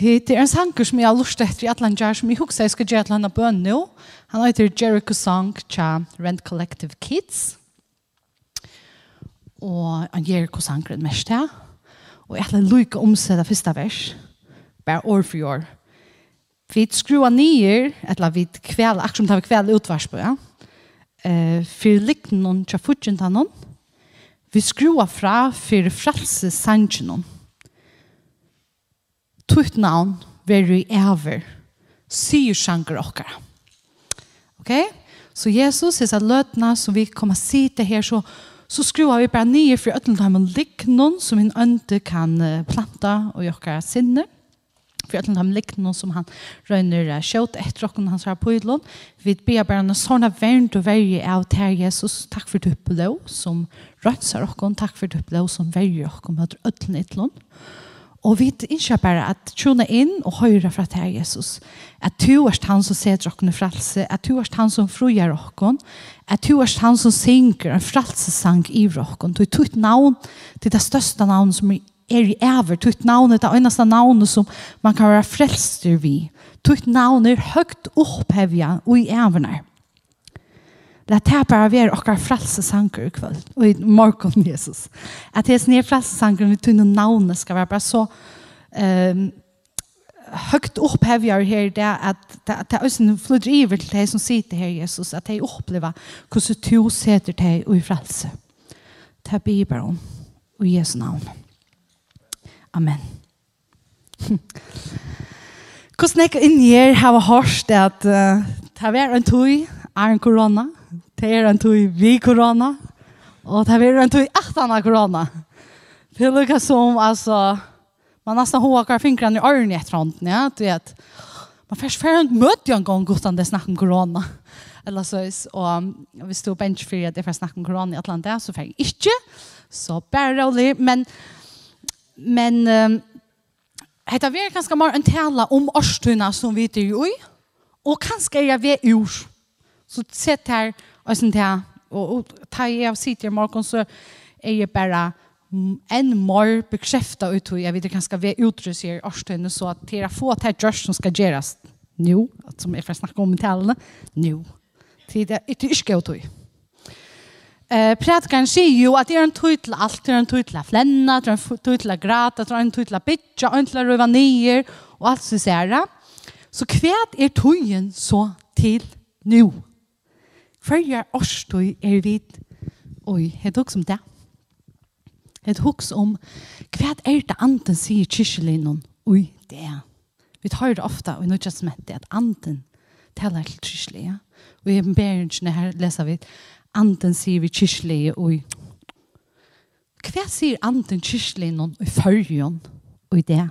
det er en sanger som jeg har lyst etter i Atlant Jar, som jeg husker jeg skal gjøre et eller annet bøn nå. Han heter Jericho Song tja Rent Collective Kids. Og han Jericho Song er den mest her. Og jeg har lyst om seg det første vers. Bare år for år. Vi skrua nyer, eller vi kvel, akkurat som det var kvel utvars på, ja. Uh, for likten noen tja fortjent han Vi skrua fra for fralse sangen tutt navn veru i æver, sier sjanker okkara. Ok? Så Jesus, hessa løtna som vi kommer sitte her, så, så skruer vi bare nye for øtlenheim og liknån som en ønte kan planta og gjøre sinne. For øtlenheim liknån som han røyner sjåt etter okken hans her på idlån. Vi ber bare en sånn verden og verje av til Jesus. Takk for du på som røyser okken. Takk for du på som verje okken med øtlenheim idlån. Og vi innskjer bare at tjona inn og høyre fra til Jesus. At du er han som ser dere frelse, at du er han som fruer dere, at du er han som synger en frelsesang i dere. Du er tutt navn til det største navnet som er i ever. Tutt navn er det eneste navnet som man kan være frelster vi. Tutt navn er høyt opphevja og i everne. La det bare være okkar frelsesanker i kveld, og i morgen, Jesus. At det er sånne frelsesanker med tunne navnet skal være bare så um, høyt opphevjer her i det, at det er også flytter iver til deg som sitter her, Jesus, at de opplever hvordan du seter deg og i frelse. Det blir bare og i Jesu navn. Amen. Hvordan jeg inn her har hørt at uh, det var en tog, er en korona, Det er en tog vi korona, og det er en tog aftan av korona. Det er lukket som, altså, man nästan håkar fingrene i öronen etter efterhand, ja, du vet. Man først får en möte en gång gott det snakker om korona. Eller så og hvis du er bench for at det får snakke om korona i Atlanta så får jeg ikke, så bare rolig, men men um, Hetta ver kanskje mer en tala om årstuna som vi er i, og kanskje er vi ur. Så sett her, Og sånt her. Og ta jeg av sitt i morgen, så er jeg bare en mer bekreftet ut og jeg vet det kanske vi utrus i årstiden så att det få til det som skal gjøres nå, som jeg får snakke om i talene, nå. Til Det er ikke ut hur. Eh, prædikaren sier ju att det är en tøy allt alt, det er en tøy til det är en tøy grata det är en tøy bitcha å bytja, en til å røve nyer, og så ser det. Så kvärt är tojen så till nu Førja årstøy er vid, oi, jeg tok som det. Jeg tok om hva er det anden sier kyrkjelinjen, oi, det er. Vi tar det ofte, og nå er det som heter at anden taler til kyrkjelinjen. Og i bergene her leser vi anden sier vi kyrkjelinjen, oi. Hva sier anden kyrkjelinjen i førjen, oi, det.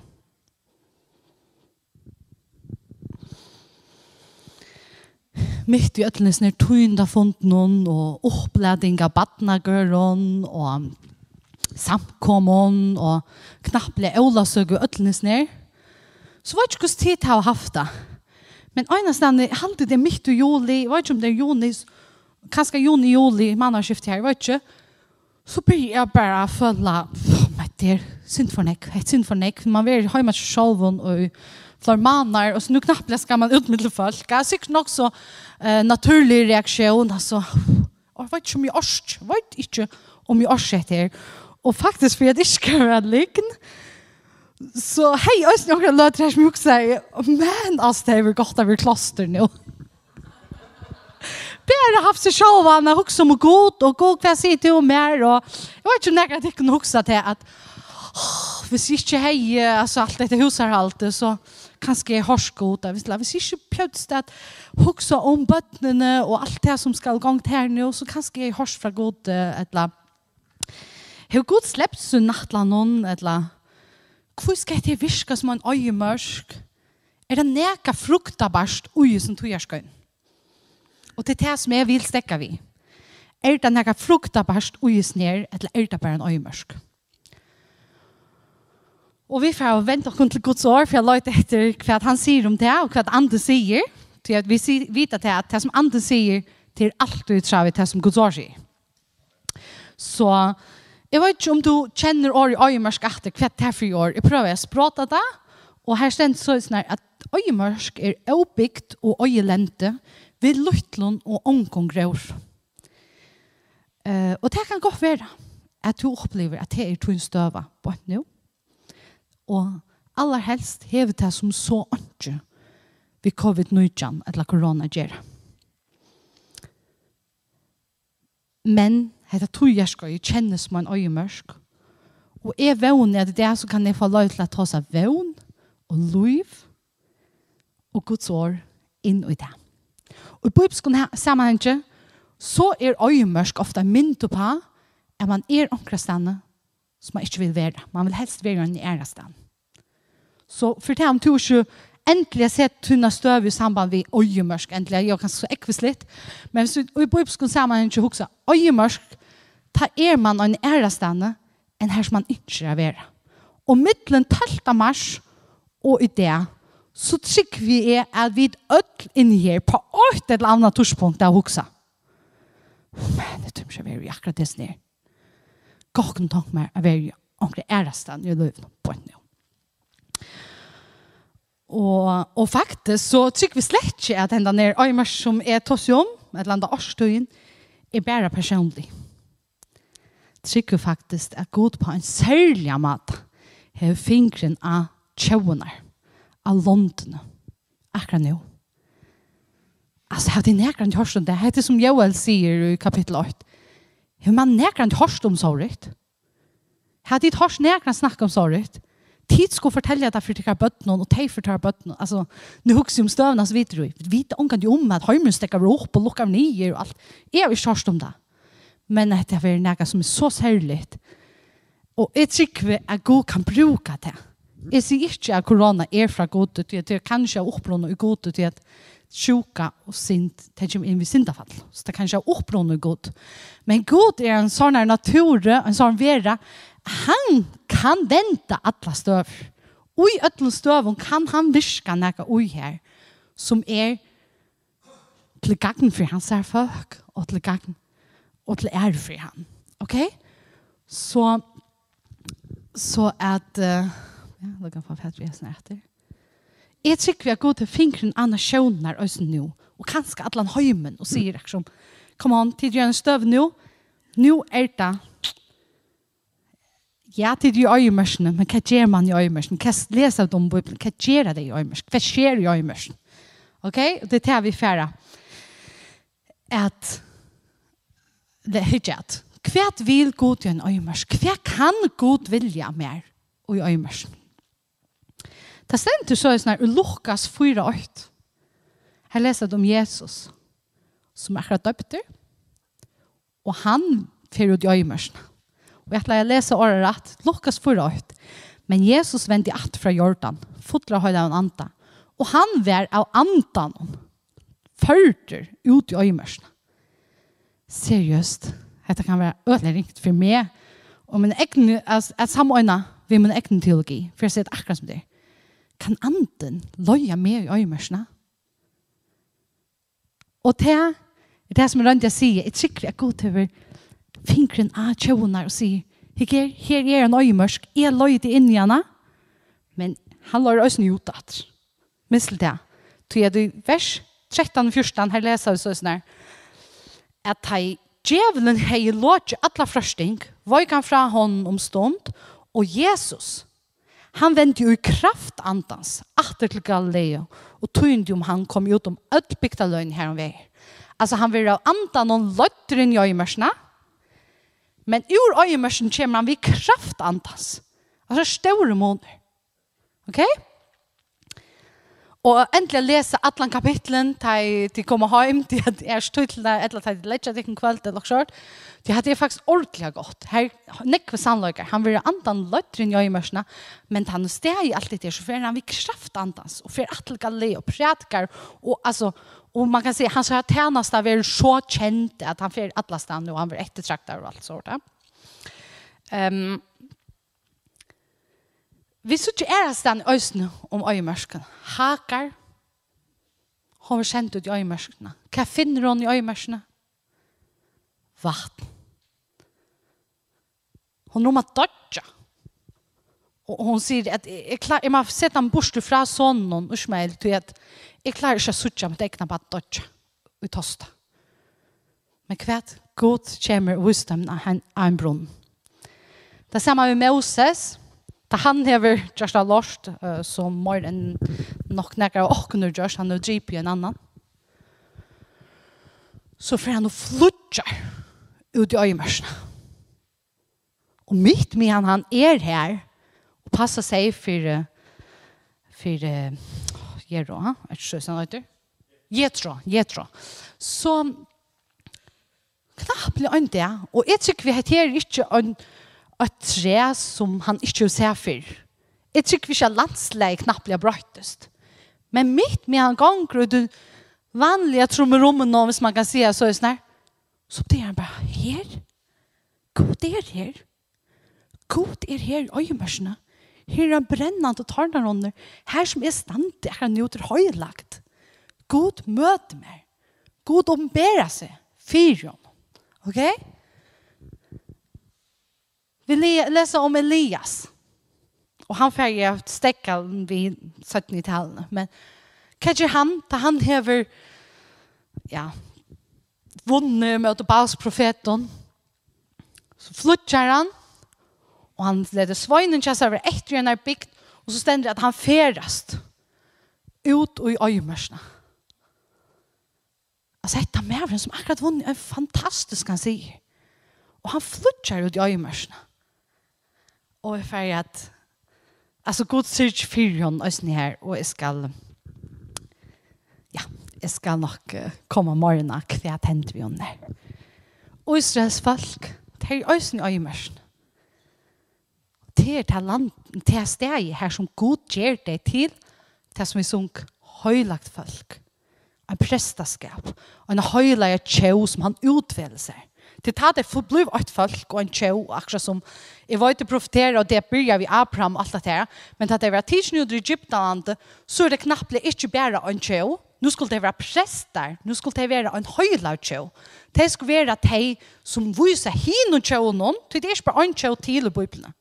mitt i ötlen snär tunda fond någon och uppladninga av görron och samkommon och knapple Ola sög ötlen snär. Så vad skulle tid ha haft det? Men ena stan halte det mitt i juli, vad som det Jonas kanske juni juli man har skift här, vet du? Så blir jag bara fulla men det är synd för nek, det är synd för nek. Man vill ha med självon och för manar och så nu knappt ska man ut med folk. Jag syns nog så eh, naturlig reaksjon, altså, jeg vet ikke om jeg orsk, jeg vet ikke om jeg orsk etter. Og faktisk, for jeg ikke skal være likn, så hei, jeg snakker noen løter her som jeg sier, men altså, det er vel godt av vi kloster nå. Bare haft seg selv, han har hukst om god, og god hva sier til og mer, og jeg vet ikke om jeg ikke kunne hukse til at, oh, hvis jeg ikke hei, altså, alt dette huset her alltid, så, kanskje er god, hvis, hvis ikke pjødst at hukse om bøttene og alt det som skal gångt her nå, så kanskje er hårsk fra god, eller Hur god slept så nattla noen? eller hur ska det virke som en øyemørsk? Er det neka fruktabarst ui som tog jag skön? Og det är det som jeg vil stekke vi. Er det näka fruktabarst oj snär eller er det bare en öjemörsk? Og vi får vente oss til Guds år, for jeg løyte etter hva han sier om det, og hva andre sier. Til at vi vet at det det som andre sier, til alt ut fra det som Guds år sier. Så jeg vet ikke om du kjenner år i øyemørsk etter hva det er for år. Jeg prøver å språte det, og her stender så sånn at øyemørsk er øyebygd og øyelente ved luttlån og omkongrør. Uh, og det kan godt være at du opplever at det er tunstøver på et nå og aller helst hever det som så ikke ved covid-19 eller korona gjør. Men dette tog jeg skal jo kjennes som en øyemørsk. Og er vevn er det er så kan jeg få lov til å ta seg vevn og liv og Guds år inn i det. Og i bibelskon sammenhengen så er øyemørsk ofte mynd på at man er omkrestene som man ikke vil være. Man vil helst være en ærestan. Så for det om du ikke endelig har sett tunna støv i samband med øyemørsk, endelig, jeg kan så ekvis litt, men hvis vi i bøybskon sammen ikke huksa øyemørsk, ta er man en ærestanne enn her som man ikke er være. Og middelen 12. mars og i det, så trygg vi er at vi ødel inn her på åkt eller annet torspunkt av huksa. Men det tror jeg vi er akkurat det snir skal ikke tanke mer av er omkring æresten i løven på en nå. Og, og faktisk så trykker vi slett ikke at enda nere øymer som er tosig om, et eller annet årstøyen, er bare personlig. Trykker faktisk at god på en særlig måte har fingren av tjøvner, av låndene, akkurat nå. Altså, har hade ni hørt om det Det er som Joel sier i kapittel 8. Hur man näkrant hörst om sorget. Hade dit hörst näkrant snack om sorget. Tid skulle fortälja det för tycker bötten och tej för tar bötten. Alltså nu hooks om stövna så vet du. Vita hon kan ju om att hemmen stäcker upp och lockar ner och allt. Är vi hörst om det. Men det är väl något som är så särligt. Och jag tycker att Gud kan bruka det. Jeg sier ikke at korona er fra god til at det er kanskje opplån og god til at sjuka og sint, det kommer inn ved syndafall. Så det kan ikke ha oppnående god. Men god er en sånn natur, en sånn vera, han kan vente alle støv. Og i alle støv kan han virke noe ui her, som er til gangen for hans er folk, og til gangen, og til ære for han. Ok? Så, så at, uh, ja, det kan få fett vi er snart etter jeg tror vi har gått til fingren Anna og sånn nå, og kanskje Adlan Høymen, og sier liksom, kom an, tid gjør en støv nå, nå er det Ja, tid i øyemørsene, men hva gjør man i øyemørsene? Hva leser du om Bibelen? Hva gjør det i øyemørsene? Hva skjer i øyemørsene? Ok, og det tar vi færre. At, det er ikke at, hva vil god gjøre en øyemørs? Hva kan god vilja mer i øyemørsene? Det stendte så i sånn her, Lukas 4,8. Her leser jeg om Jesus, som er akkurat døpte, og han fyrer ut i øyemørsene. Og jeg leier lese året rett, Lukas 4,8. Men Jesus vendte att fra Jordan, fotla høyde av en anta, og han var av antan førter ut i øyemørsene. Seriøst, dette kan være ødelig ringt for meg, og min egen, at samøyne vi min egen teologi, for jeg ser det akkurat som det er kan anden løye mer i øyemersene? Og det er det som er rundt jeg sier, jeg trykker jeg god til fingren av tjøvner og sier, her, her er en øyemørsk, jeg løye det inn i henne, men han løyer også nye utdatt. Missel det. Så er det vers 13-14, her leser vi sånn her, at hei, djevelen hei låt ikke alle frøsting, vøy kan fra hånden om stund, og Jesus, Han vendte jo i kraft andans atter til Galileo og tog om han kom ut om öll løgn her om vei. Altså han vil av andan og løtter inn i øyemørsene, Men ur öjmörsen kommer han vid kraft andans. Altså stora måneder. Okej? Okay? Og endelig lese alle kapitlen til de kommer hjem, til at jeg stod til deg, eller til at jeg ikke kveld eller kjørt. Det hadde jeg faktisk ordentlig godt. Her, nekve sannløyker, han vil andan løytren i mørsene, men han steg i alt det så fer han vil kraft andans, og fer atle gale og prædikar, og altså, og man kan si, han sa at tjenest har vært så kjent at han fer atlastan, og han vil ettertraktar og alt sånt. Um, Vi så ikke er stand øsne om øyemørskene. Hakar, hun var kjent ut i øyemørskene. Hva finner hun i øyemørskene? Vatten. Hun rommer dødja. Og hun sier at jeg, klar, jeg må sette ham bort fra sånn og smel til at jeg klarer ikke å suttje med egnet bare dødja i tosta. Men kvært god kommer visdommen av en brunn. Det samme med Moses. Moses Da han hever just a lost, uh, som mer enn nok nekker av åkne just, han er drip i en annan. Så får han å flutja ut i øyemørsene. Og mitt med han, han er her og passer seg for for uh, Jero, ha? Er det sjøsen han Jetro, Jetro. Så knapplig øyne det, og jeg tror vi heter ikke en et tre som han ikke ser for. Jeg tror ikke at landsleie knapt blir brøttest. Men mitt med han ganger, og du vanlige trommerommen nå, hvis man kan si så er sånn så blir han bare her. God er her. God er her, øyemørsene. Her er brennende og den under. Her som er stand, er han jo til høylagt. God møter meg. God omberer seg. Fyre om. Okay? Vi läser om Elias. Och han färger att stäcka vid 17 talen. Men kanske han, där han häver ja, vunnit mot Baals profeten. Så flyttar han. Och han leder svojnen kjæs över efter en här bygd. Och så ständer det att han färdast ut och i öjmörsna. Alltså av mävren som akkurat vunnit är fantastisk han säger. Och han flyttar ut i öjmörsna. Og jeg ferdig at altså god syrk fyrir hon øyne her, og jeg skal ja, jeg skal nok uh, komme morgenen hva jeg tente vi henne. Og Israels folk, det er øyne i mørsen. Det er til land, det er steg her som god gjør det til, det som vi sunk høylagt folk. En prestaskap, en høylagt tjå som han utvelser. Til ta det for forbliv et folk og en tjau, akkurat som jeg var ikke profetere, og det byrja vi Abraham og alt det her, men at det var tidsnøyder i Egyptaland, så er det knappt ikke bare en tjau, nu skulle det være prester, nu skulle det være en høyla tjau. Det skulle være de som viser hin og tjau noen, til det er ikke bare en tjau til i Bibelen.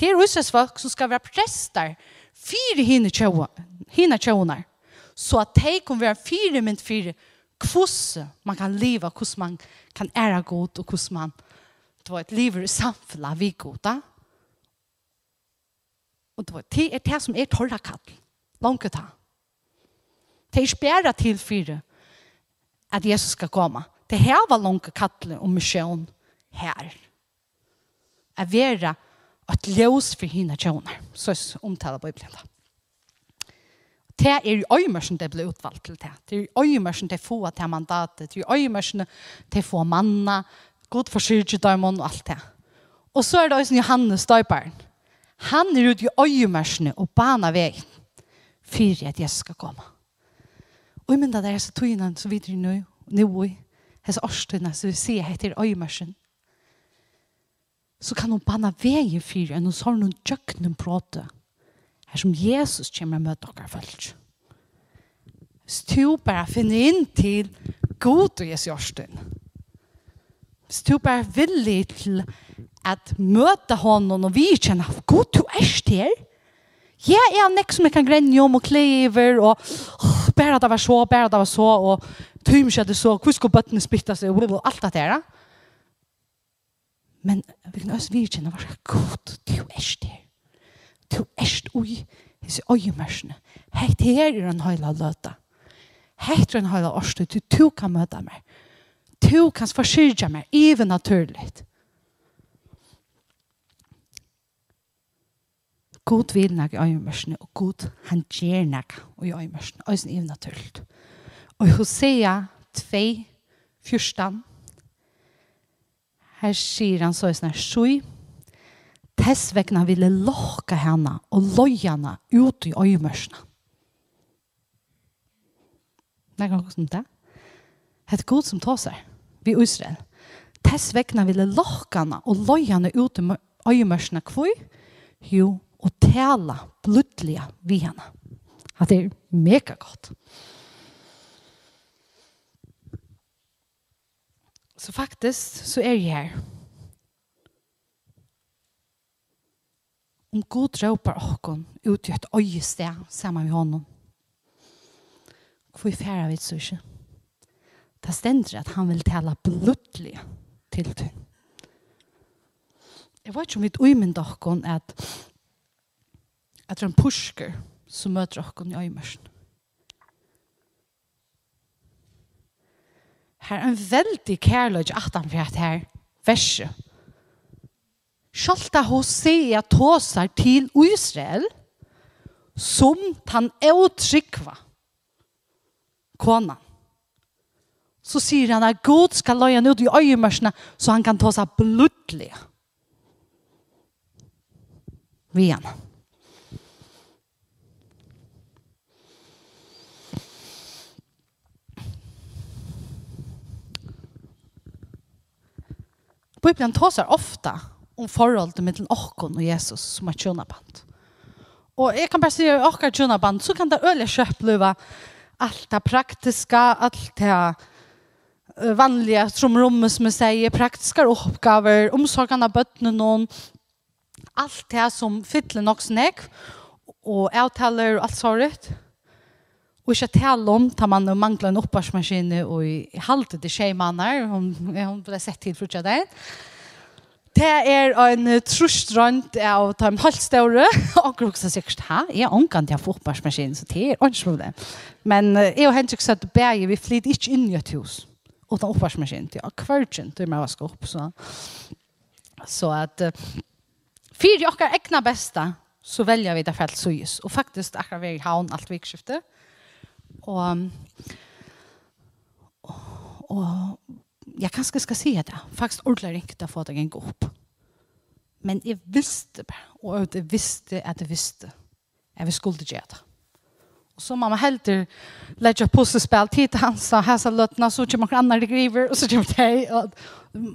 Det er russes folk som skal være prester, fire hine tjau, hine tjaunar, så at de kan være fire mynd fire, hvordan man kan leve, hvordan man kan kan ära god och hur man det var ett liv i samfla vi goda. Och det var det är det som är torra kall. Långt ta. Det är spärra till fyra att Jesus ska komma. Det här var långt kall och mission här. Att vara ett ljus för hina tjoner. Så omtalar Bibeln det er i øymersen det ble utvalgt til det. Det er i øymersen det få til mandatet. Det er i øymersen det få manna, god forsyrke døymon og alt det. Og så er det også Johannes døyparen. Han er ute i øymersene og bana vei for at Jesus skal komme. Og jeg mynda det er så tøyene så videre nå, nå i hese årstøyene som vi sier heter øymersen. Så kan hun bana vei for en og sånn og jøkken prate. Her som Jesus kommer og møter dere folk. Hvis du bare finner inn til god og Jesu Jørsten. Hvis du bare er villig til at møte honom og vi kjenner at god du er der. Ja, jeg er nek som jeg kan grenne om og klever og oh, bare det var så, bare det var så og tøymskjedde så, hvor skal bøttene spytte seg og alt det der. Men vi kan også virkjenne hva god du er styr to erst ui hese øyemørsene. Hekt her er en høyla løta. Hekt er en høyla årstu, du to kan møta meg. Du kan forsyrja meg, even naturligt. God vil nek i øyemørsene, og god han gjer nek i øyemørsene, og even naturligt. Og i Hosea 2, 14, her sier han så i sånn her, Tess vegna ville lokka henne og loja henne ut i øyemørsene. Det er noe som det. Det er god som tåser vi Israel. Tess vegna ville lokka henne og loja henne ut i øyemørsene kvøy. Jo, og tala blodlige vi henne. Det er mega godt. Så faktisk så er jeg her om god råpar åkken ut i et øyested sammen med honom. Hvor færre vi så ikke? Det stender at han vil tale blodlig til det. Jeg vet ikke om vi umynd åkken at at det er en pusker som møter åkken i øyemørsen. Her er en veldig kærløy at han for her verset Sjalta Hosea tåsar til Israel som han utrykva konan. Så sier han at Gud skal løye han ut i øyemørsene så han kan ta seg blodlig Vi igjen. Bibelen tåsar ofta om forholdet mellom okken og Jesus som er tjønaband. Og jeg kan bare si at okker tjønaband, så kan det øye kjøp løve alt det praktiske, alt det vanlige som rommet som jeg sier, praktiske oppgaver, omsorgene av bøttene noen, alt det som fytler nok snakk, og avtaler og alt sånt. Og ikke tale om tar man mangler en oppvarsmaskine og i halte til tjejmanner. Hun, hun ble sett til frutja der. Det er en trustrand av de halvståre. Og jeg har sikkert, hæ? Jeg har omgang til å få fotballsmaskin, så det er ikke problem. Men jeg og Henrik sa at begge, vi flytter ikke inn i et hus. Og den oppvarsmaskinen, det er kvartjen, til er å vaske opp. Så, så at fyrir okkar egna beste, så velger vi det for alt suyes. Og faktisk akkurat vi er i havn alt vikskiftet. Og, og, og jag kanske ska se det. Faktiskt ordentligt inte för att jag gick upp. Men jag visste bara, och jag visste att jag visste att vi skulle göra det. Och så mamma helter lägger tid till han sa häsa så lötna så kommer några andra griver, och så kommer det och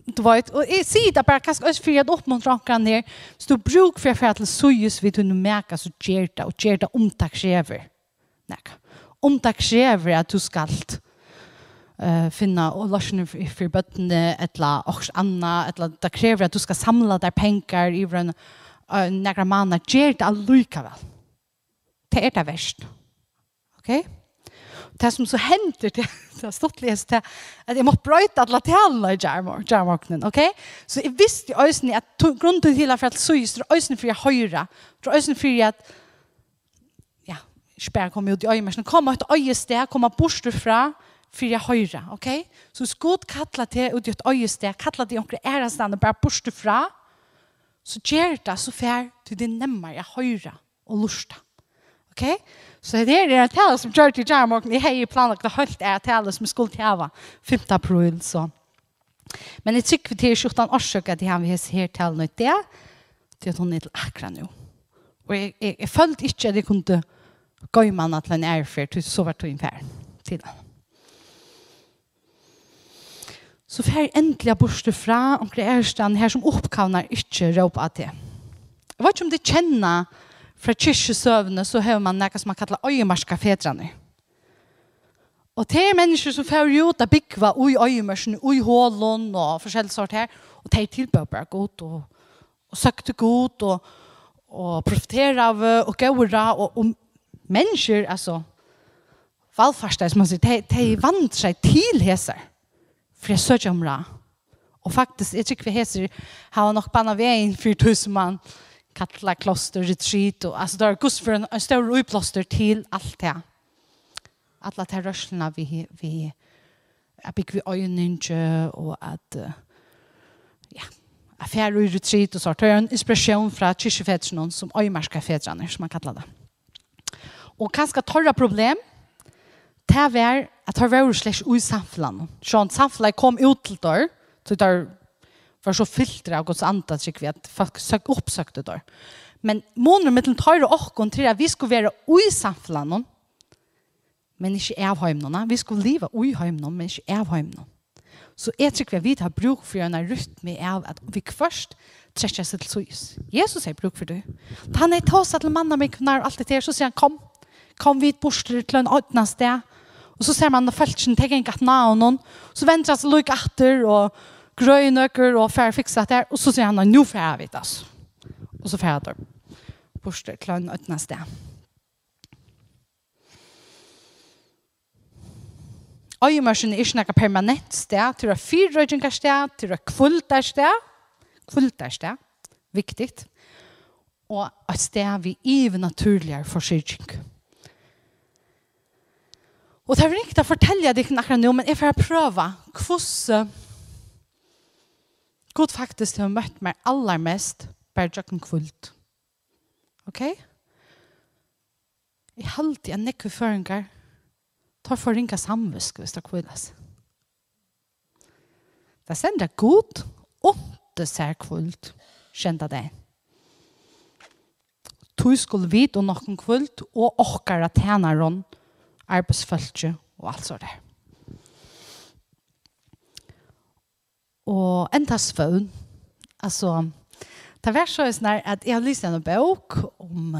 du vet och i sida bara kanske ös för att uppmuntra kan ner så du bruk för för att så just vid du märker så gerta och gerta omtack skrever. Nej. Omtack att du skalt uh, finna och lösna för, bøttene, bötterna eller också anna eller det krever at du skal samla der pengar i en uh, negra manna, ger det allika väl det er det verst. Ok? det som så hender til, det har stått lest til, at jeg må bryta alla till alla i jarmoknen, ok? så jeg visste i øysene at grunnen til at jeg för det er just for jeg jag det er ösnen for at ja spær kom ut i ögonen kom ut i ett ögestä komma bort fra, för jag höra, okej? Okay? Så skot kalla till ut ett öjeste, kalla till onkel ärastan och bara borste fra. Så ger det så fär till det nemmare jag höra och lusta. Okej? Okay? Så det är det här talet som gör till jag och ni hej planlagt helt är talet som skulle till 5 april så. Men det tycker vi till 17 årsök att det han vi har här talet nu det. till att hon är till akra nu. Och jag, jag, jag följde inte att jag kunde gå i manna till en ärfärd så var det ungefär till honom. så fer endelig borste fra onkel Erstein her som oppkavner ikke råpe av det. Jeg vet ikke om de kjenner fra kyrkjesøvnene så har man noe som man kallar øyemarska fedrene. Og det er mennesker som får ut av byggva ui øyemarsen, ui hålen og forskjellige sort her, og det er tilbøper godt og, og søkte godt og, og profitera av og gøyra og, og mennesker, altså, valgfarsdag, som man sier, de, de vant seg til heser for jeg søker om det. Og faktisk, jeg tror vi heter, har nok banna veien for tusen mann, kattla kloster, retreat, og altså det er gus for en, en større uiplåster til alt det. Alla de rørslene vi, vi at bygge vi øynene og at ja, at fjerde og retreat og sånt. Det er en inspirasjon fra kyrkjefedrene som øymarska fedrene, som man kallar det. Og kanskje torra problem, det var at det var slags ui samfunnet. Sånn samfunnet kom ut til der, så det var så filtre av Guds andre, så vi at folk søk, oppsøkte der. Men måneder med den tar og åkken til at vi skulle være ui samfunnet, men ikke av heimene. Vi skulle leve ui heimene, men ikke av heimene. Så jeg tror vi har bruk for en rytme av at vi først trekker seg til søys. Jesus har bruk for det. Da han er tås til mannen min, når alt det er, så sier han, kom, kom vi bort til en åttende sted, Og så ser man at feltsen tenker ikke at navn Så venter han seg lykke etter, og grøy nøkker og fer fikse etter. Og så sier han at nå får jeg vite oss. Og så får jeg det. Borste klann et sted. Øyemørsen er ikke noe permanent sted. Det er fyrrøydinger sted. til å kvulter sted. Kvulter sted. Viktig. Og et sted vi iver naturligere forsyrking. Og det er riktig å fortelle deg akkurat nå, men jeg får prøve hvordan God faktisk har møtt meg aller mest bare jokken kvult. Ok? Jeg halte jeg nekker føringer tar for ringa samvisk hvis det kvilles. Det sender god og det ser kvult kjente det. Tog skulle vite om noen kvult og åkere tjener rundt arbeidsfølge og alt sånt der. Og enda svøvn, altså, det var så sånn at jeg har lyst til en bok om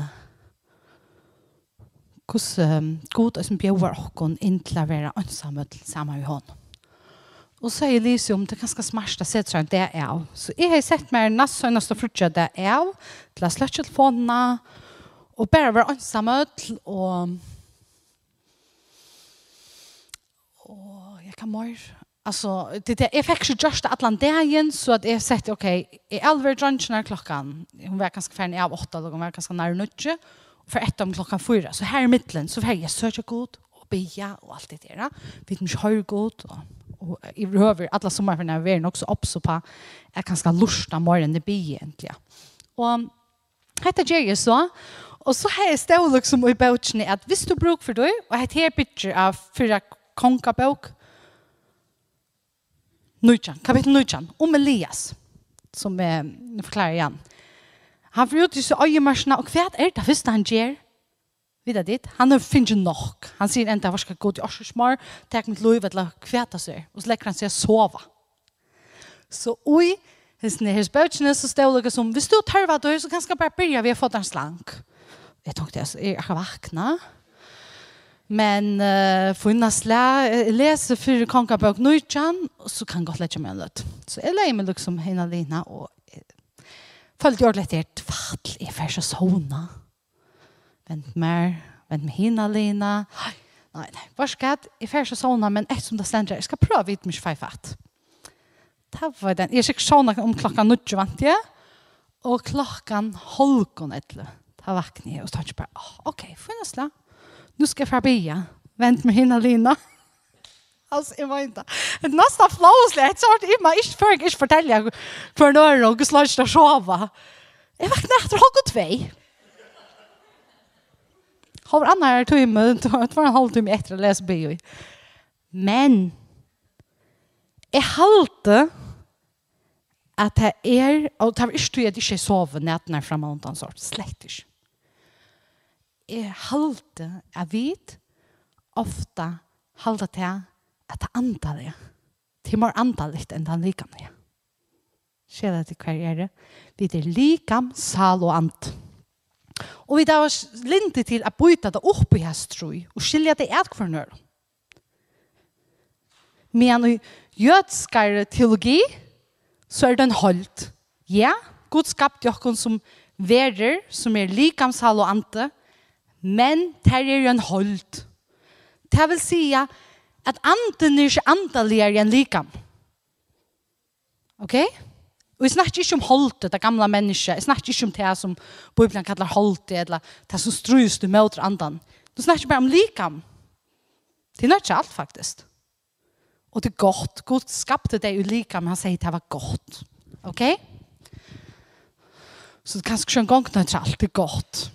hvordan god og som bjør åkken inn til å være ansamme sammen med hånden. Og så er Elysium, det er ganske smart å se til det er av. Så jeg har sett meg nesten sånn at og frutja det er av, til å slette telefonene, og bare være ansamme og kan mer. Alltså det det jag fick just Atlantien så att jag sett okej, okay, är Alver Johnson klockan. Hon var ganska färdig av 8 eller hon var ganska nära nutje för ett om klockan 4. Så här i mitten så fick jag söka god och beja och allt det där. Vi mig hur god och och i behöver alla sommar för när vi är också upp så på är ganska lusta morgon det blir egentligen. Och heter Jerry så Och så här står liksom i boken att visst du bruk för dig och här är picture av för konkabok Nujjan, kapitel Nujjan, om Elias, som eh, nu forklarer igjen. Han får ut i seg øyemarsene, og hva er det første han gjør? Vida dit, han har finnet nok. Han sier enda, hva skal gå til Årsjøsmar, tek mitt lov, eller hva det seg? og så lekker han seg sova. Så oi, hans ni hans bøtjene, så står det som, hvis du tørver døy, så kan jeg bare begynne vi har fått en slank. Jeg tok det, jeg har vakna, Men uh, for innan slä, lese for fyra konkabøk nøytjan, så kan jeg godt lette meg en løtt. Så jeg leier meg liksom henne alene, og følte jeg litt helt, fall, jeg får ikke sånne. Vent mer, vent med henne alene. Nei, nei, hva skal jeg jeg får ikke sånne, men et som det stender, jeg skal prøve å vite mye feil fatt. Det var den, jeg fikk sånne om klokka nøytjan vant jeg, og klokkan holkon etter. Da vakner jeg, og så tar jeg bare, ok, for innan slä, nu ska jag förbia. Vänt mig hinna lina. Alltså, jag var inte. Det är nästan flåsligt, så har jag inte för att fortälja för några och slags att sova. Jag vaknade efter halv två. Har annan här timme, det var en halvtimme efter att läsa bio. Men, jag halte at det er, og det var ikke at jeg ikke sover nettene fremme og sort, slett ikke er halte av vit, ofta halte til at det andar det. Til mer andaligt enn den likamlige. Skjer det til hver er det? Vi er likam, sal og ant. Og vi da var linde til å byta det opp i hans tro og skilja det et hver nør. Men i jødskare teologi, så er det en holdt. Ja, Gud skapte jokken som verer, som er likamsal og ante, men det er en hold. Det vil si at anden er ikke andaligere enn likam. Ok? Og jeg snakker ikke om holdet, det gamle mennesket. Jeg snakker ikke om det som Bibelen kallar holdet, eller det som strus du møter andan. Du snakker bare om likam. Det er ikke alt, faktisk. Og det er godt. Gud skapte det ulika, men han sier det var godt. Ok? Så det er kanskje en gang nøytralt, det er godt.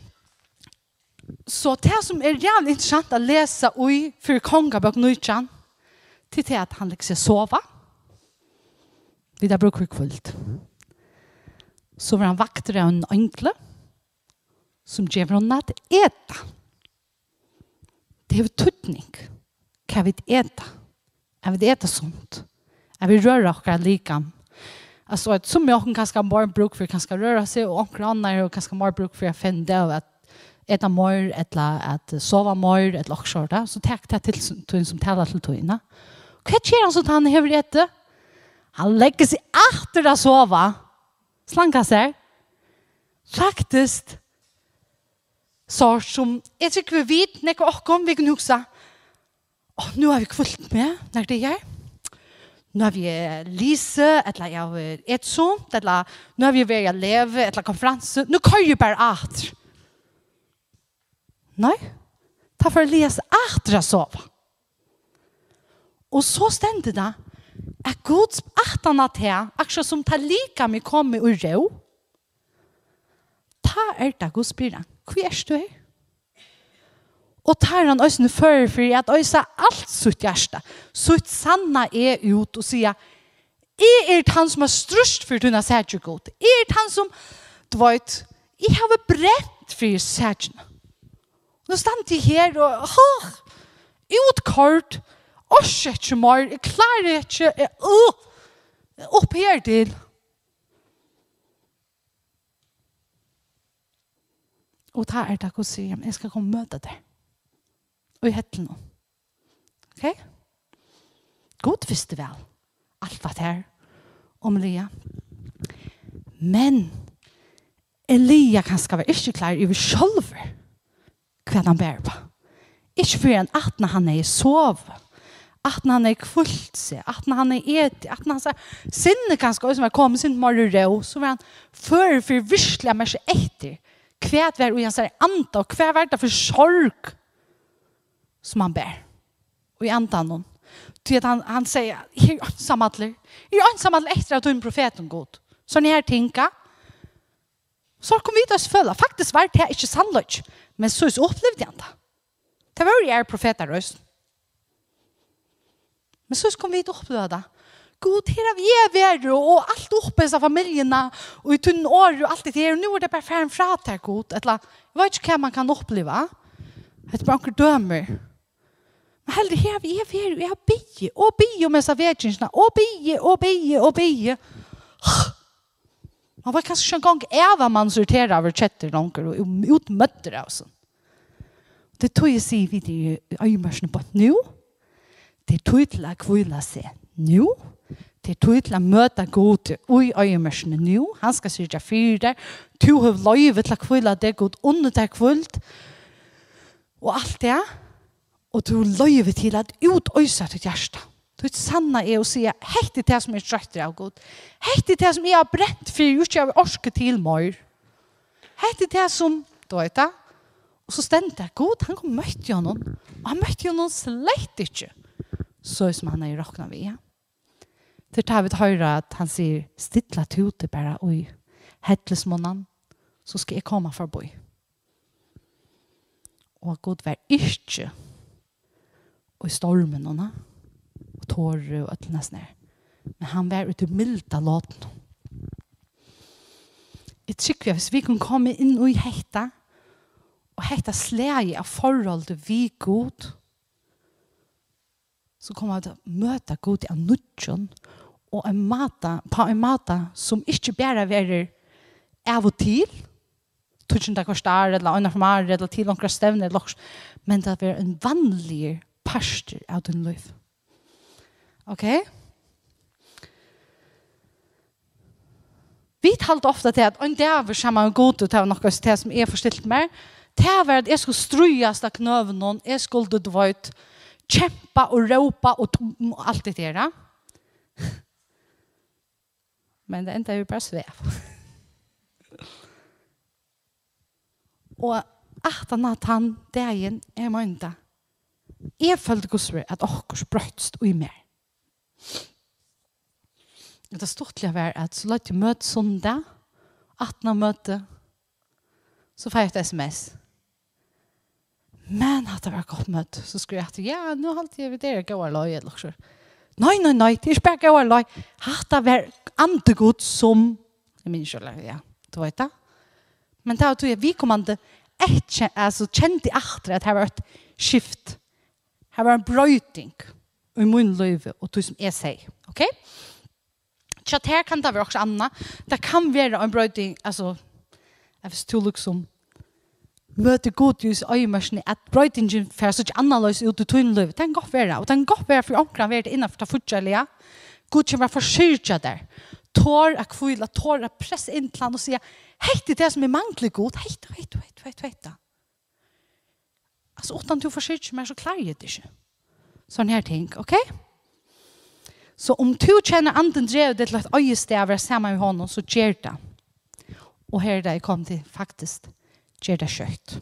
Så det som er jævlig interessant å lese i for kongabøk nøytjan, til det at han liksom sova. Vi da bruker kvult. Så var han vakter av en ønkle som gjør henne at eta. Det er tøtning. Hva vil eta? Jeg vil eta sånt. Jeg vil røre akkurat likam. Altså, som jeg kan kanske bara bruk för kanske røre seg, og akkurat andre och kanske bare bruke for, att finna det at eta mer etla at sova mer et lakshorta så tek det til tun som talar til tunna kva skjer han så han hever ette han legger seg efter da sova slanka seg. Faktisk så som jeg tror ikke vi vet nekker okkom vi kan huske. Oh, nu har vi kvult med når det er. Nu har vi lise, etla jeg har et sånt, etla nu har vi vært leve, etla konferanse. Nu kan vi bare at. Nei, ta for å lese atre sove. Og så stendte det at Guds atene til, akkurat som ta lika mi komme ur rå, ta er det Guds byrden. Hvor er du her? Og tar han øsne før for at øsa alt sutt hjärsta. Sutt sanna er ut og sier, jeg er han som er strust for tunna sætje god. Jeg er han som, du vet, jeg har brett for sætjene. Nå stand jeg her og, ha, utkort, orser ikke mer, jeg klarer ikke, jeg, uh, opp her til. Og ta er takk og si, jeg skal komme og møte deg. Og i hettelen nå. Ok? God visste vel alt var her om Elia. Men Elia kan skal være ikke klar over sjølver hva han bærer på. Ikke for en at han er i sov, at han er kvult seg, at han er et, at han er sinne kanskje, og som er kommet sin morgen rå, så var han før for virkelig mer seg etter. Hva er det han sier anta, og hva er det for sorg som han ber? Og i antan noen. Til at han, han sier, jeg er ansam atler. Jeg er ansam atler etter at du hun profeten god. Så når jeg tenker, Så kom vi til å føle. Faktisk var det ikke sannløy. Men så opplevde han det. Det var jo jeg profeter røst. Men så kom vi til å oppleve det. God, her er vi er ved, og alt oppe i familiene, og i tunn år, og alt det her, og nå er det bare ferdig fra til god. Eller, jeg vet ikke hva man kan oppleve. Det Et banker dømer. Men heller her er vi er ved, og jeg har bygget, og bygget med seg vedkjensene, og bygget, og bygget, og bygget. Han var kanskje en gang eva man sorterer over kjetter langer og utmøtter av sånn. Det tog jeg sier videre i øyemørsene på at nå, det tog til å kvile seg nå, det tog til å møte god i øyemørsene nå, han skal sørge for det, to har løyve til å kvile det god under det kvult, og alt det, og to løyve til at utøyse til hjertet. Tutt sanna er å si hett i det som er trøtter av god. Hett i det som er har brent for jeg ikke har orske til mer. Hett i det som, du vet det, og så stendte det, god, han kom møtte jo noen, og han møtte jo noen slett ikke, så som han er i råkna vi. Til tar vi til høyre at han sier, stilla tute bare, oi, hettlesmånen, så skal jeg komme for boi. Og god, vær ikke, og i stormen, og tåre og alt nesten her. Men han var ute milda låten. Jeg tykker hvis vi kunne komme inn og hekta, og hekta slei av forhold vi god, så kommer vi til å møte god i nudjon, og en mata, på en mata som ikke bare verer av og til, tusen det kostar, eller annet for meg, eller til noen stevner, men det er en vanlig pastor av din liv. Ok? Vi talte ofte til at en vi kommer en god til noe til som er forstilt mer. Det var at jeg skulle strøyes av knøvene, jeg skulle du vet, kjempe og råpe og alt det der. Men det enda er jo bare svev. og at han at han dagen er mønda. Jeg følte gosver at okkurs brøttst og i mer. Det er stort til å være at så lagt jeg møte sondag, 18 møte, så får jeg et sms. Men at det var godt møte, så skulle jeg at ja, nå har jeg vidt dere gøy løy, eller så. Nei, nei, nei, det er ikke bare gøy løy. At det var andre godt som, jeg minns ikke, ja, du vet det. Men det var jeg, vi kom an til, altså kjente jeg at det var et skift. Det var en brøyting. Det i min liv og tog som jeg sier. Ok? Så her kan det være også annet. Det kan være en brøyding, altså, jeg vet ikke liksom, møte god i øyemørsene, at brøydingen får så ikke annerledes ut i tøynløyve. Det kan godt være, og det kan godt være for omkring være det innenfor det fortjellige. God kommer for syrtja der. Tår er kvile, tår er press inn til han og sier, hei, det er det som er mangler god. Hei, hei, hei, hei, hei, hei. Altså, utan du forsyrtja meg, så klarer jeg det ikke. Sånne her ting, ok? Så om du kjenner anden drev det til et øyested av å sammen med hånden, så gjør det. Og her er det jeg kom til faktisk, gjør det kjøtt.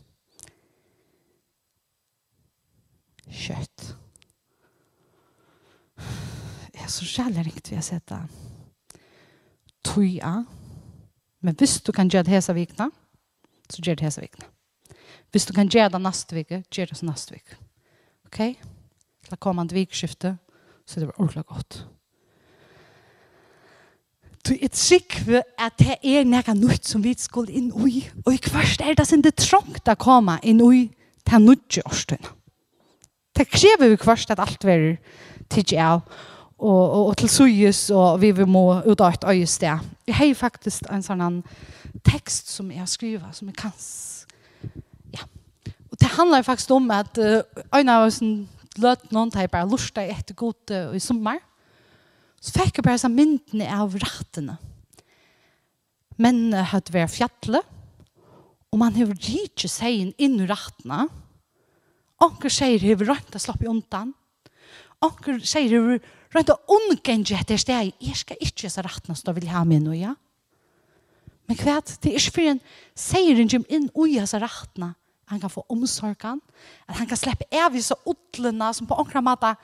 Kjøtt. Jeg er så kjærlig riktig ved å sette tøya. Men hvis du kan gjøre det hese vikene, så gjør det hese vikene. Hvis du kan gjøre det neste vike, gjør det neste vike. Ok? Ok? til kommande vikskifte, så det var ordentlig godt. Du er trygg at det er noe nytt som vi skulle inn i, og i hvert er det som det trångt å komme inn i til nytt i årstøyene. Det krever vi hvert at alt er tidlig av, og, og, og til søyes, og vi vil må ut av et øyested. Jeg har faktisk en sånn tekst som jeg har skrivet, som jeg kan... Ja. Og det handler faktisk om at uh, en av oss løtene, da jeg bare lurte etter god uh, i sommer, så fikk jeg bare sånn myndene av rettene. Men uh, hadde vært fjattelig, og man har ikke seg inn i rettene. Anker sier har rønt å slappe undan. Anker sier har rønt å omgenge etter steg. Jeg skal ikke så rattene stå vil ha med noe, ja. Men kvært, det er ikke for en seieren kommer inn i hans rettene han kan få omsorgen, at han kan slippe av disse som på omkring måte,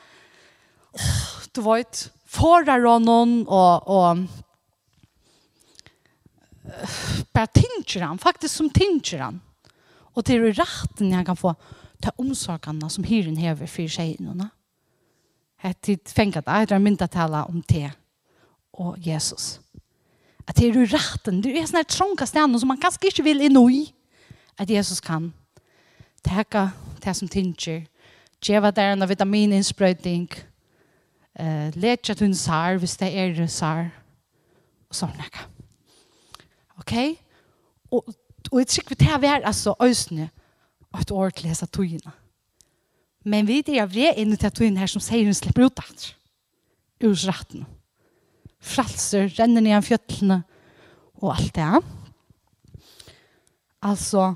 oh, du vet, forar honom og, og bare tinker han, faktisk som tinker han. Og det er retten han kan få ta omsorgene som hyren hever for tjejene. Jeg tenker at jeg drar mynda tala om det og Jesus. At det er retten, det er sånne trånka stedene som man kanskje ikke vil inn i, at Jesus kan teka det som tinger, djeva der en vitamininnsprøyting, eh, letja til en sar hvis det er sar, og sånn ekka. Ok? Og, og jeg tykker det her altså øsne og et år til lesa togene. Men vi er vi inn til togene her som sier hun slipper ut alt. Ur retten. Fralser, renner ned av fjøtlene og alt det. Altså,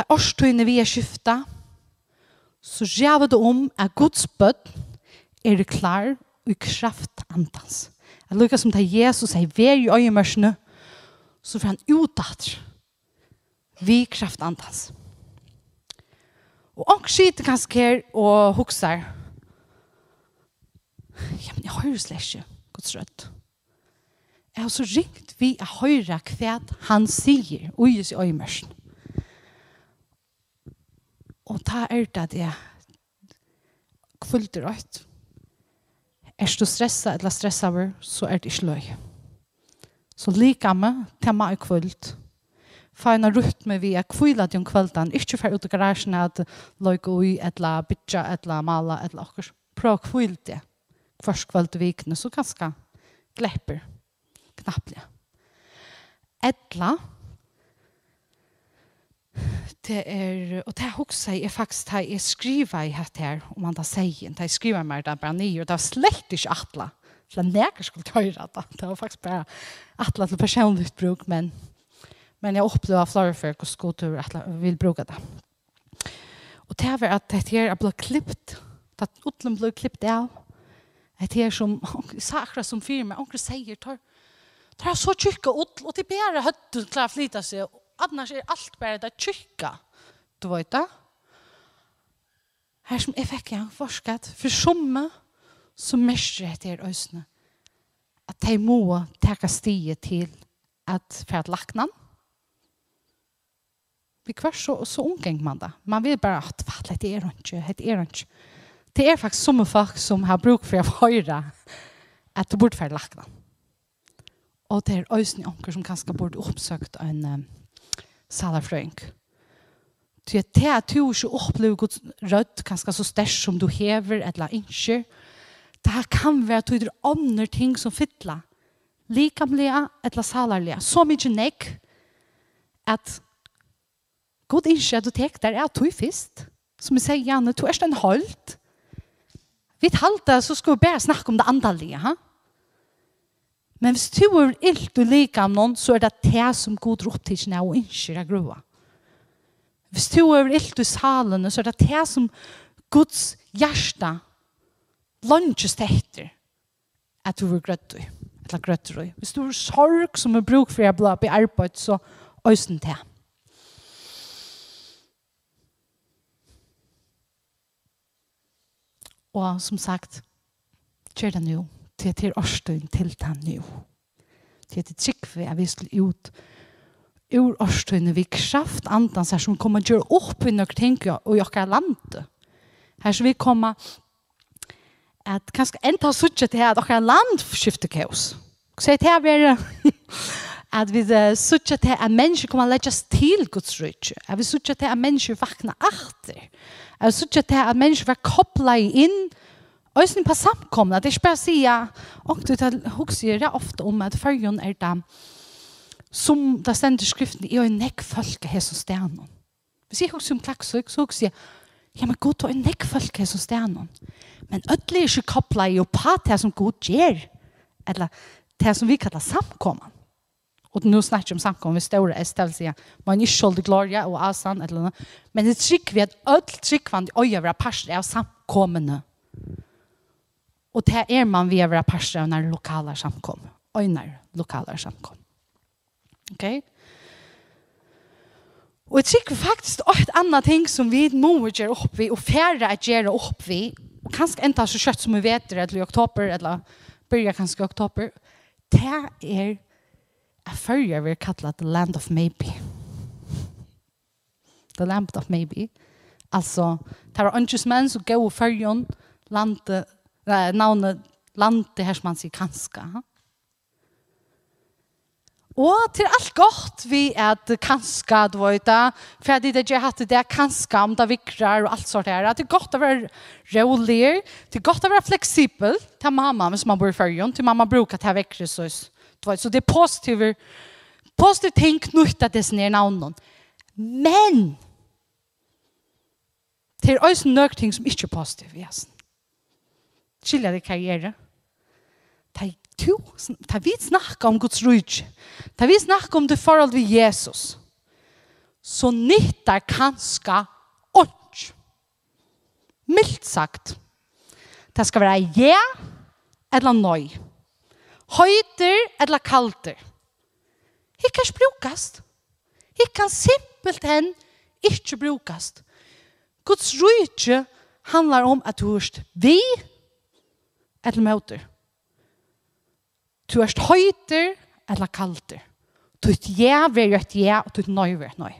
ta årstøyene vi er skifta, så gjør det om at Guds bøtt er klar og kraft antans. Jeg lukker som til Jesus sier, vær i øyemørsene, så får han utdatt vi kraft antans. Og han skiter kanskje her og hukser, ja, men jeg hører slett ikke Guds rødt. Jeg har så ringt vi å høre hva han sier, og i øyemørsene. Og ta er det at jeg kvulter rødt. Er du stressa eller stressa over, så er det ikke løy. Så lika meg, ta meg kvult. Få rutt rytme vi er kvila om kvultan, ikke for ut i garasjen at løy ui, eller bytja, eller mala, eller akkur. Prøv kvult det. Først kvult vikne, så ganske glepper. Knapplig. Etla, det er, og det er også jeg faktisk da jeg skriver i hatt her, om han da sier, da jeg skriver meg da bare nye, og det var slett ikke atla, til at jeg skulle tøyre det, det var faktisk bare atla til personlig bruk, men, men jeg opplever flere før hvordan skotur atla vil bruke det. Og det er at det her er blitt klippt, at utlen ble klippt av, det her som, sakra som firma, onker sier, tar, tar så tjukka utl, og det er bare høtten klarer å flytta seg, annars er alt bare det tjykka. Du vet det? Her som jeg fikk jeg forsket, for somme så mestrer jeg til øsene at de må teka stiet til at for at laknan vi kvar så, så omgeng man da. Man vil bare at hva, det er ikke, det er ikke. Det er faktisk som folk som har bruk for å høre at du burde være laknan. Og det er øyne omkring som kanskje burde oppsøkt en salafrøyng. Du er til at du ikke opplever Guds rødt, kanskje så størst som du hever, eller ikke. Det her kan være at du er andre ting som fytler. Likamlige, eller salarlige. Så mye nekk, at Gud ikke at du tek der er du fyrst. Som jeg sier gjerne, du er en holdt. Vi talte, så skal vi bare snakke om det andalige, ha? Men hvis du er ilt og liker om noen, så er det det som god råttidsene er og ikke av grua. Hvis du er ilt og salene, så er det det som Guds hjärsta lunches etter at du er grøtt i. Eller grøtt i. Hvis du er sorg som er bruk for å bli arbeid, så øysen til. Og som sagt, kjør det nå til til årstøyen til den nå. Til til tryggve er vi skulle ut ur årstøyene vi kraft andan her som kommer til å opp i noen ting og gjøre okker land. Her skal vi komme at kanskje enda suttje til at dere land skifter kaos. Så det her bare at vi suttje til at mennesker kommer å legges til Guds rydde. At vi suttje til at mennesker vakner achter. At vi suttje til at mennesker var kopplet inn og Og jeg på samkomna, det er ikke bare å si, og du tar hukser jeg ofte om at følgen er det, som det stender skriften, jeg en nekk folk her som stenen. Hvis jeg hukser om klakksøk, så hukser jeg, ja, men god, det er nekk folk her som stenen. Men ødelig er ikke kopplet jo på det som god gjør, eller det som vi kallar samkomna. Og nå snakker snackar om samkomna med stora ästelser. Man ikke skuld gloria og asan eller noe. Men det trykker vi at ødelig trykker trick vand över pastor av samkomna. Og det er man ved å være av når lokale samkom. Øyner lokale samkom. Ok? Og jeg tykker faktisk et annet ting som vi må gjøre opp vi, og færre er gjøre opp vi, og kanskje enda så kjøtt som vi vet det, eller i oktober, eller byrja kanskje i oktober, det er jeg følger vi kallet The Land of Maybe. The Land of Maybe. Altså, det var ønskjøsmenn som gav følgen landet navnet landet her som han sier kanska. Og til alt godt vi at kanska, du vet da, for det er ikke hatt det kanska om det vikrar og alt sånt her. Det er godt å være rolig, det er godt å være fleksibel til mamma hvis man bor i fyrjon, til mamma bruker til vekkere sås. Så det er positive, positive ting knyttet til sin navn. Men, det er også noen ting som ikke er positive, jasen skilja det karriere. Ta to, ta vi snakka om Guds rujt. Ta vi snakka om det forhold vi Jesus. Så nyttar kanska ånd. Milt sagt. Det skal være ja eller nøy. Høyter eller kalter. Hikkars brukast. Hikkan simpelt hen ikke brukast. Guds rujt handlar om at du hørst vi, eller møter. Du er høyter eller kalter. Du er ja vi er et ja, og du er nøy vi er nøy.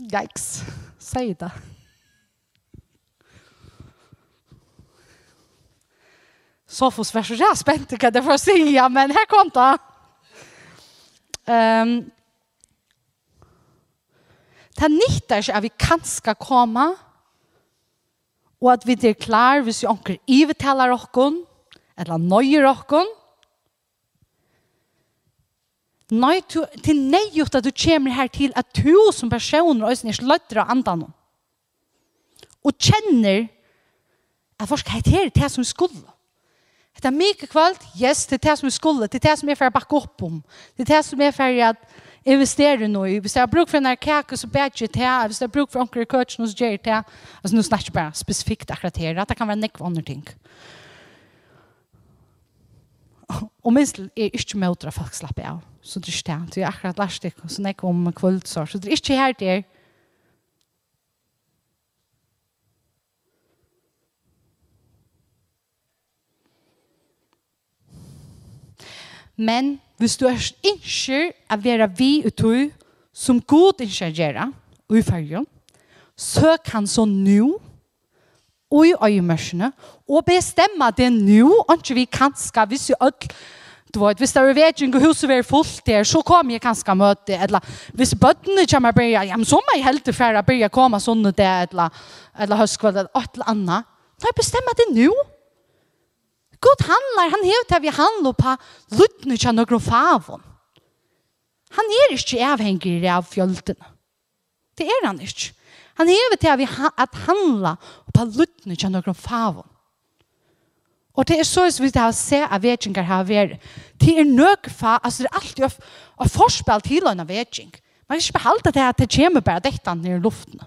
Yikes, sier det. Sofus var så jeg spent hva det får si, ja, men her kom det. Um, det nytter ikke at vi kan skal komme, og at vi er klar hvis vi anker ivetaler okkon, eller nøyer okkon. Nei, til til nøyut at du kommer her til at du som person og er sløtter av andan og kjenner at folk heter det som skulle. Det er mye kvalt, yes, det er det som skulle, det er det som er for å bakke opp om, det er det som er for at investerer nå i. Hvis jeg har bruk for en kake, så ber jeg til. Hvis jeg har bruk for onker i køtjen, så gjør jeg til. Altså, nå snakker jeg bare spesifikt akkurat her. Det kan være nekve andre ting. Og minst er ikke med å dra folk slappe av. Så det er ikke det. Det er akkurat lærstikk, og så nekve om kvöldsår. Så det er ikke her det er. Men hvis du er ikke å være vi utøy som god ikke gjør og i følge, så kan så nå og i øyemørsene og bestemme det nå, og ikke vi kan skal, hvis vi øyne Du vet, hvis det er vedgjeng og huset er fullt der, så kommer jeg kanskje møte, eller hvis bøttene kommer og ja, men så må jeg helt til færre begynne å komme sånn og det, eller, eller høstkveld, eller et eller annet. Nei, bestemmer det nå. God handlar, han hever til vi handler på luttene til noen favon. Han er ikke avhengig av fjöldene. Det er han ikke. Han hever til vi at handla på luttene til noen favon. Og det er så som vi har sett av vetjengar har vært. Det er nøk fa, altså det er alltid å av forspill til en vetjeng. Man kan ikke behalde det at det kommer bare dette ned i luften.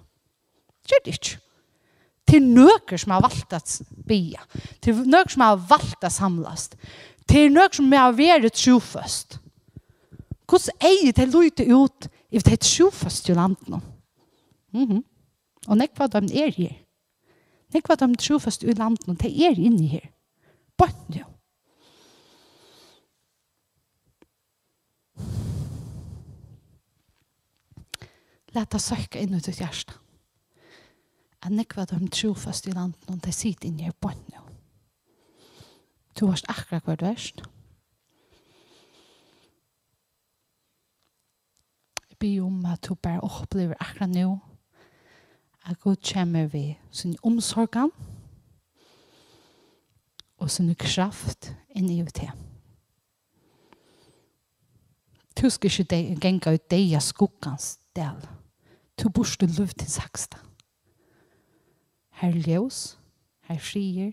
Det er det ikke til nøkker som har valgt å bia, til nøkker som har valgt at samlast, til nøkker som har vært trofast. Hvordan eier det løyte ut i det trofast i landet nå? Mm -hmm. Og nekva de er her. Nekva de trofast i landet nå, det er inne her. Bøtten jo. Læta søkka inn ut i hjertet at nekva de trofast i landet og de sitter inne i bånd nå. Du har akkurat hva du erst. Jeg byr om at du bare opplever akkurat nå at Gud kommer ved sin omsorgan og sin kraft inn i det. Du skal ikke genga ut deg av skuggans del. Du burde løft til saksta her ljøs, her frier,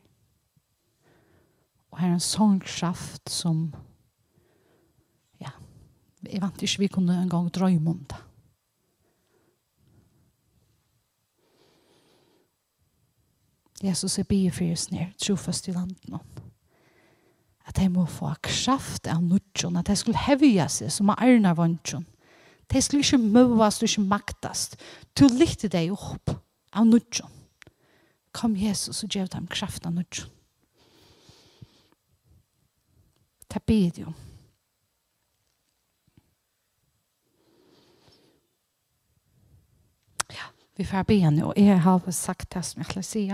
og her er en sångkraft som, ja, jeg vant ikke vi kunne en gang drøyme om det. Jesus er bygge for oss ned, trofast i landet om. At jeg må få kraft av nudjon, at jeg skulle hevige seg som er ærna vantjon. De skulle ikke møvast og ikke maktast. Du lytte deg opp av nudjon. Kom Jesus og gjev dem krafta nødt. Det ber jeg om. Ja, vi får be nå. jeg har sagt det som jeg skal si.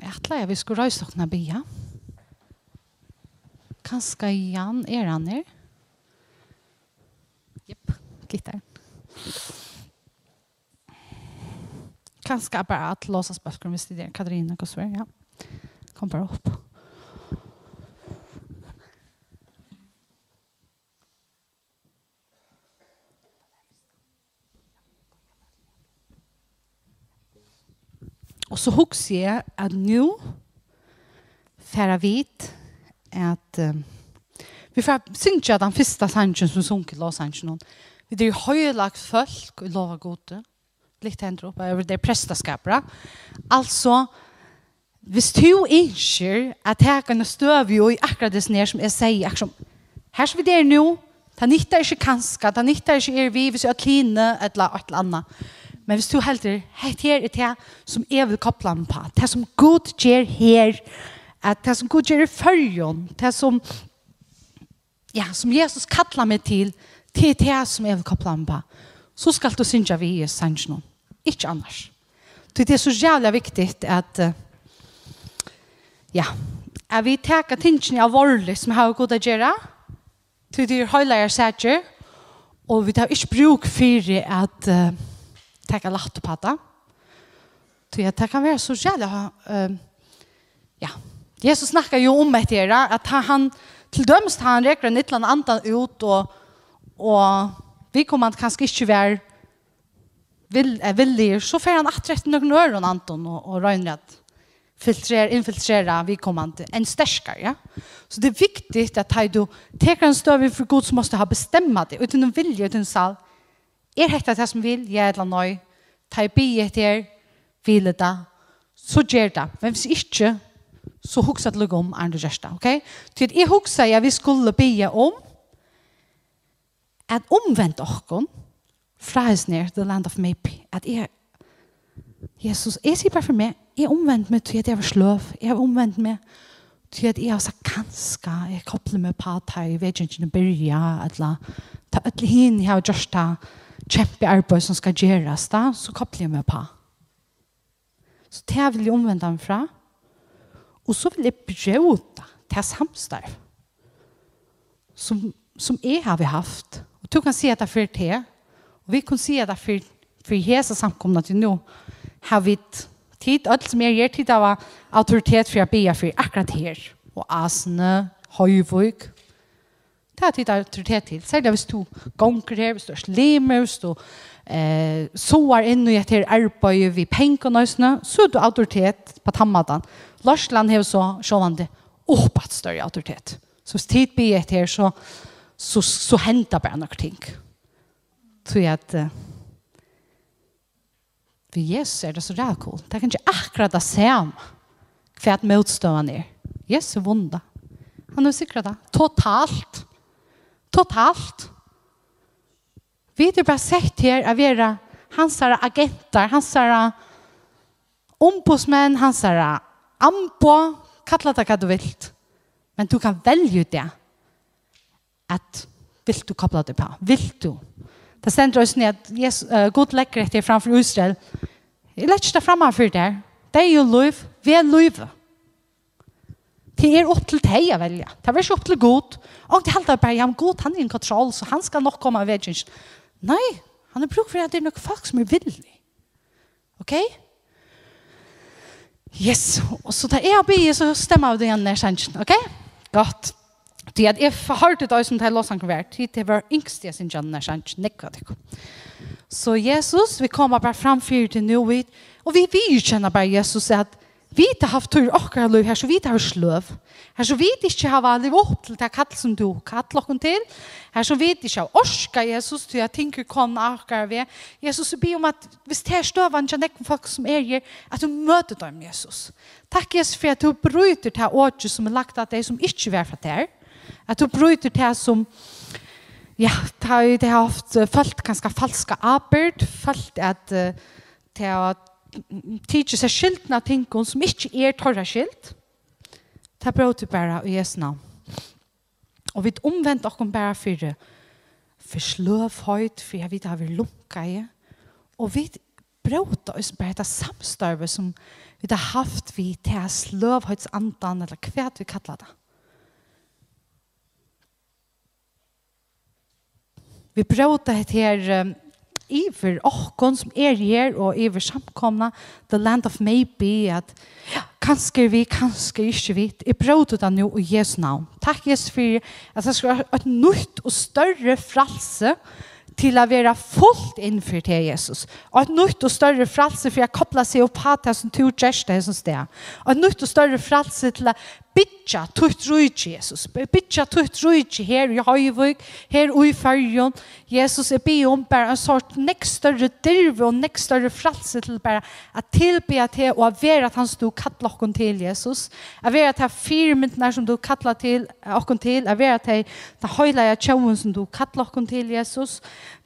Jeg tror jeg vi skulle røyse dere be. Kanskje Jan er han her? Jep, gitter. Gitter kanske bara att låtsas böcker om vi studerar Katarina och Ja. Kom bara upp. Och så huxar jag att nu färra vit att um, vi får synka den första sanchen som sunker Los Angeles. Vi det är ju höjlagt folk och lova gode litt hender opp over det prestaskapet. Altså, hvis du innskjer at jeg kan støve jo i akkurat det nere som jeg sier, akkurat som, her som vi der nå, det nytter ikke kanskje, det nytter ikke er vi, hvis jeg kline, et eller annet. Men hvis du helder, hett her er det som jeg vil koppla meg på, det som Gud gjør her, at det som Gud gjør i følgen, det som, ja, som Jesus kallar meg til, det er det som jeg vil koppla meg på. Så skal du synge vi i sannsjonen. Ikke annars. Det er så jævla viktig at ja, at vi tar tingene av vårlig som har god å gjøre til de høyleier sætter og vi tar ikke bruk for at uh, tar lagt på det. Så det kan være så jævla uh, ja, Jesus snakker jo om det at han til dømst han räknar en annan andan ut og, og vi kommer kanskje ikke være vill är villig så får han att rätt någon öron Anton och och Reinrad filtrera infiltrera vi inte en starkare ja. Så det är viktigt att du tar en stöv för Gud som måste ha bestämma det utan en vilja utan sal. Är hetta det som vill jag eller nej ta bi efter vill det så ger det. Men hvis inte så huxa att lugga om andra gesta okej okay? till jag huxa jag vi skulle be om att omvänt oss flies near the land of maybe. At jeg, Jesus, jeg sier bare for meg, jeg omvendt meg til at jeg var sløv. Jeg har omvendt meg til at jeg har sagt kanskje, jeg kobler meg på at jeg vet ikke om jeg begynner, eller ta et henne jeg har gjort det, kjempe arbeid som skal gjøres da, så kobler jeg meg på. Så det vil jeg omvende meg fra. Og så vil jeg brøde til samstarv som, som jeg har haft. Og du kan si at det er for det, Og vi kan si at det för, for hesa samkomne til nå, har vi tid, alt som jeg gjør tid av autoritet for å be for akkurat her, og asene, høyvøk, Det er tid autoritet til. Särskilt hvis du gonger her, hvis du er slimer, hvis du eh, soar inn i etter arbeid vi penger nøysene, så er du autoritet på tammatan. Larsland har så sjåvande oppatt større autoritet. Så hvis tid blir etter her, så, så, så henter bare noen ting. Ja tror jeg at for Jesus er det så rækul. Det er kanskje akkurat det samme hva at motstående er. Jesus er vonda. Han er sikker det. Totalt. Totalt. Vi er bare sett her av vera hans agenter, hans ombudsmenn, hans ambo, kalla det hva du vil. Men du kan velge det at vil du koppla det på? Vil du? Det stender oss ned at yes, uh, god lekker etter framfor Israel. Jeg lett det framfor der. Det er jo lov, vi er lov. Det er opp til deg å velge. Det er ikke opp til god. Og det helder bare, ja, god, han er i kontroll, så han skal nok komme av vedgjens. Nei, han er bruk for at det er noen folk som er villig. Ok? Yes, og så tar jeg og blir, så stemmer av det igjen nær sannsyn. Ok? Godt. Det at jeg har det som det er lovsangvert, det var yngst jeg sin kjønner, så han nekka det. Så Jesus, vi kommer bare fram for til nå, og vi vil kjenne bare Jesus at vi har haft tur akkurat liv her, så vi har sløv. Her så vi ikke har liv opp til det kall som du kall oss til. Her så vi ikke har orska Jesus, til jeg tenker kom akkurat ved. Jesus, vi ber om at hvis det er støvende kjennekken folk som er her, at du møter dem, Jesus. Takk, Jesus, for at du bryter til året som er lagt av deg som ikke er fra deg. At du bryter det som ja, det har haft følt ganske falska arbeid, følt at det har tidsi seg skiltna tingon som ikkje er torra skilt. ta bryter bara i Jesu navn. Og vi omvendt okkom bara fyrir for sløvhøyt, for jeg vet at vi lunka i. Og vi bråta oss bare dette samstøvet som vi har haft vi til sløvhøytsandan, eller hva vi kallar det. Vi prøvde det her um, iver åkken som er her, og iver samkomna, the land of maybe, at ja, kanskje vi, kanskje ikke vi. Jeg prøvde det nå i Jesu navn. Takk Jesus for at det skal være et nytt og større fralse til å være fullt innenfor til Jesus. Og et nytt og større fralse for å koble seg opp hatt det som tog gjørste det som sted. Og et nytt og større fralse til å bitja tutt rujtje, Jesus. bitja tutt rujtje her i Høyvøk, her i Førjon. Jesus er bi om bare en sort nekst større dirve og nekst større fralse til bare at tilbe til og at være at han stod kattla okkon til, Jesus. At være at det firmyndene som du kattla til, okkon til. At være at det høyla jeg tjøven som du kattla okkon til, Jesus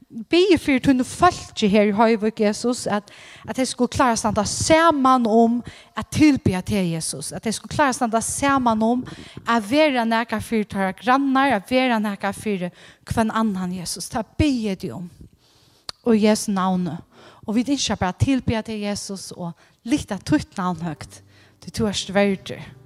be for to falske her i Høyvøk Jesus at at jeg skulle klara standa sammen om at tilby til Jesus. At jeg skulle klara standa sammen om att vara nära för tåra grannar at være nära for kvann annan Jesus. Ta be dig om og Jesu navnet og vi ikke bare tilby til Jesus og litt av tutt navn högt. Du tror att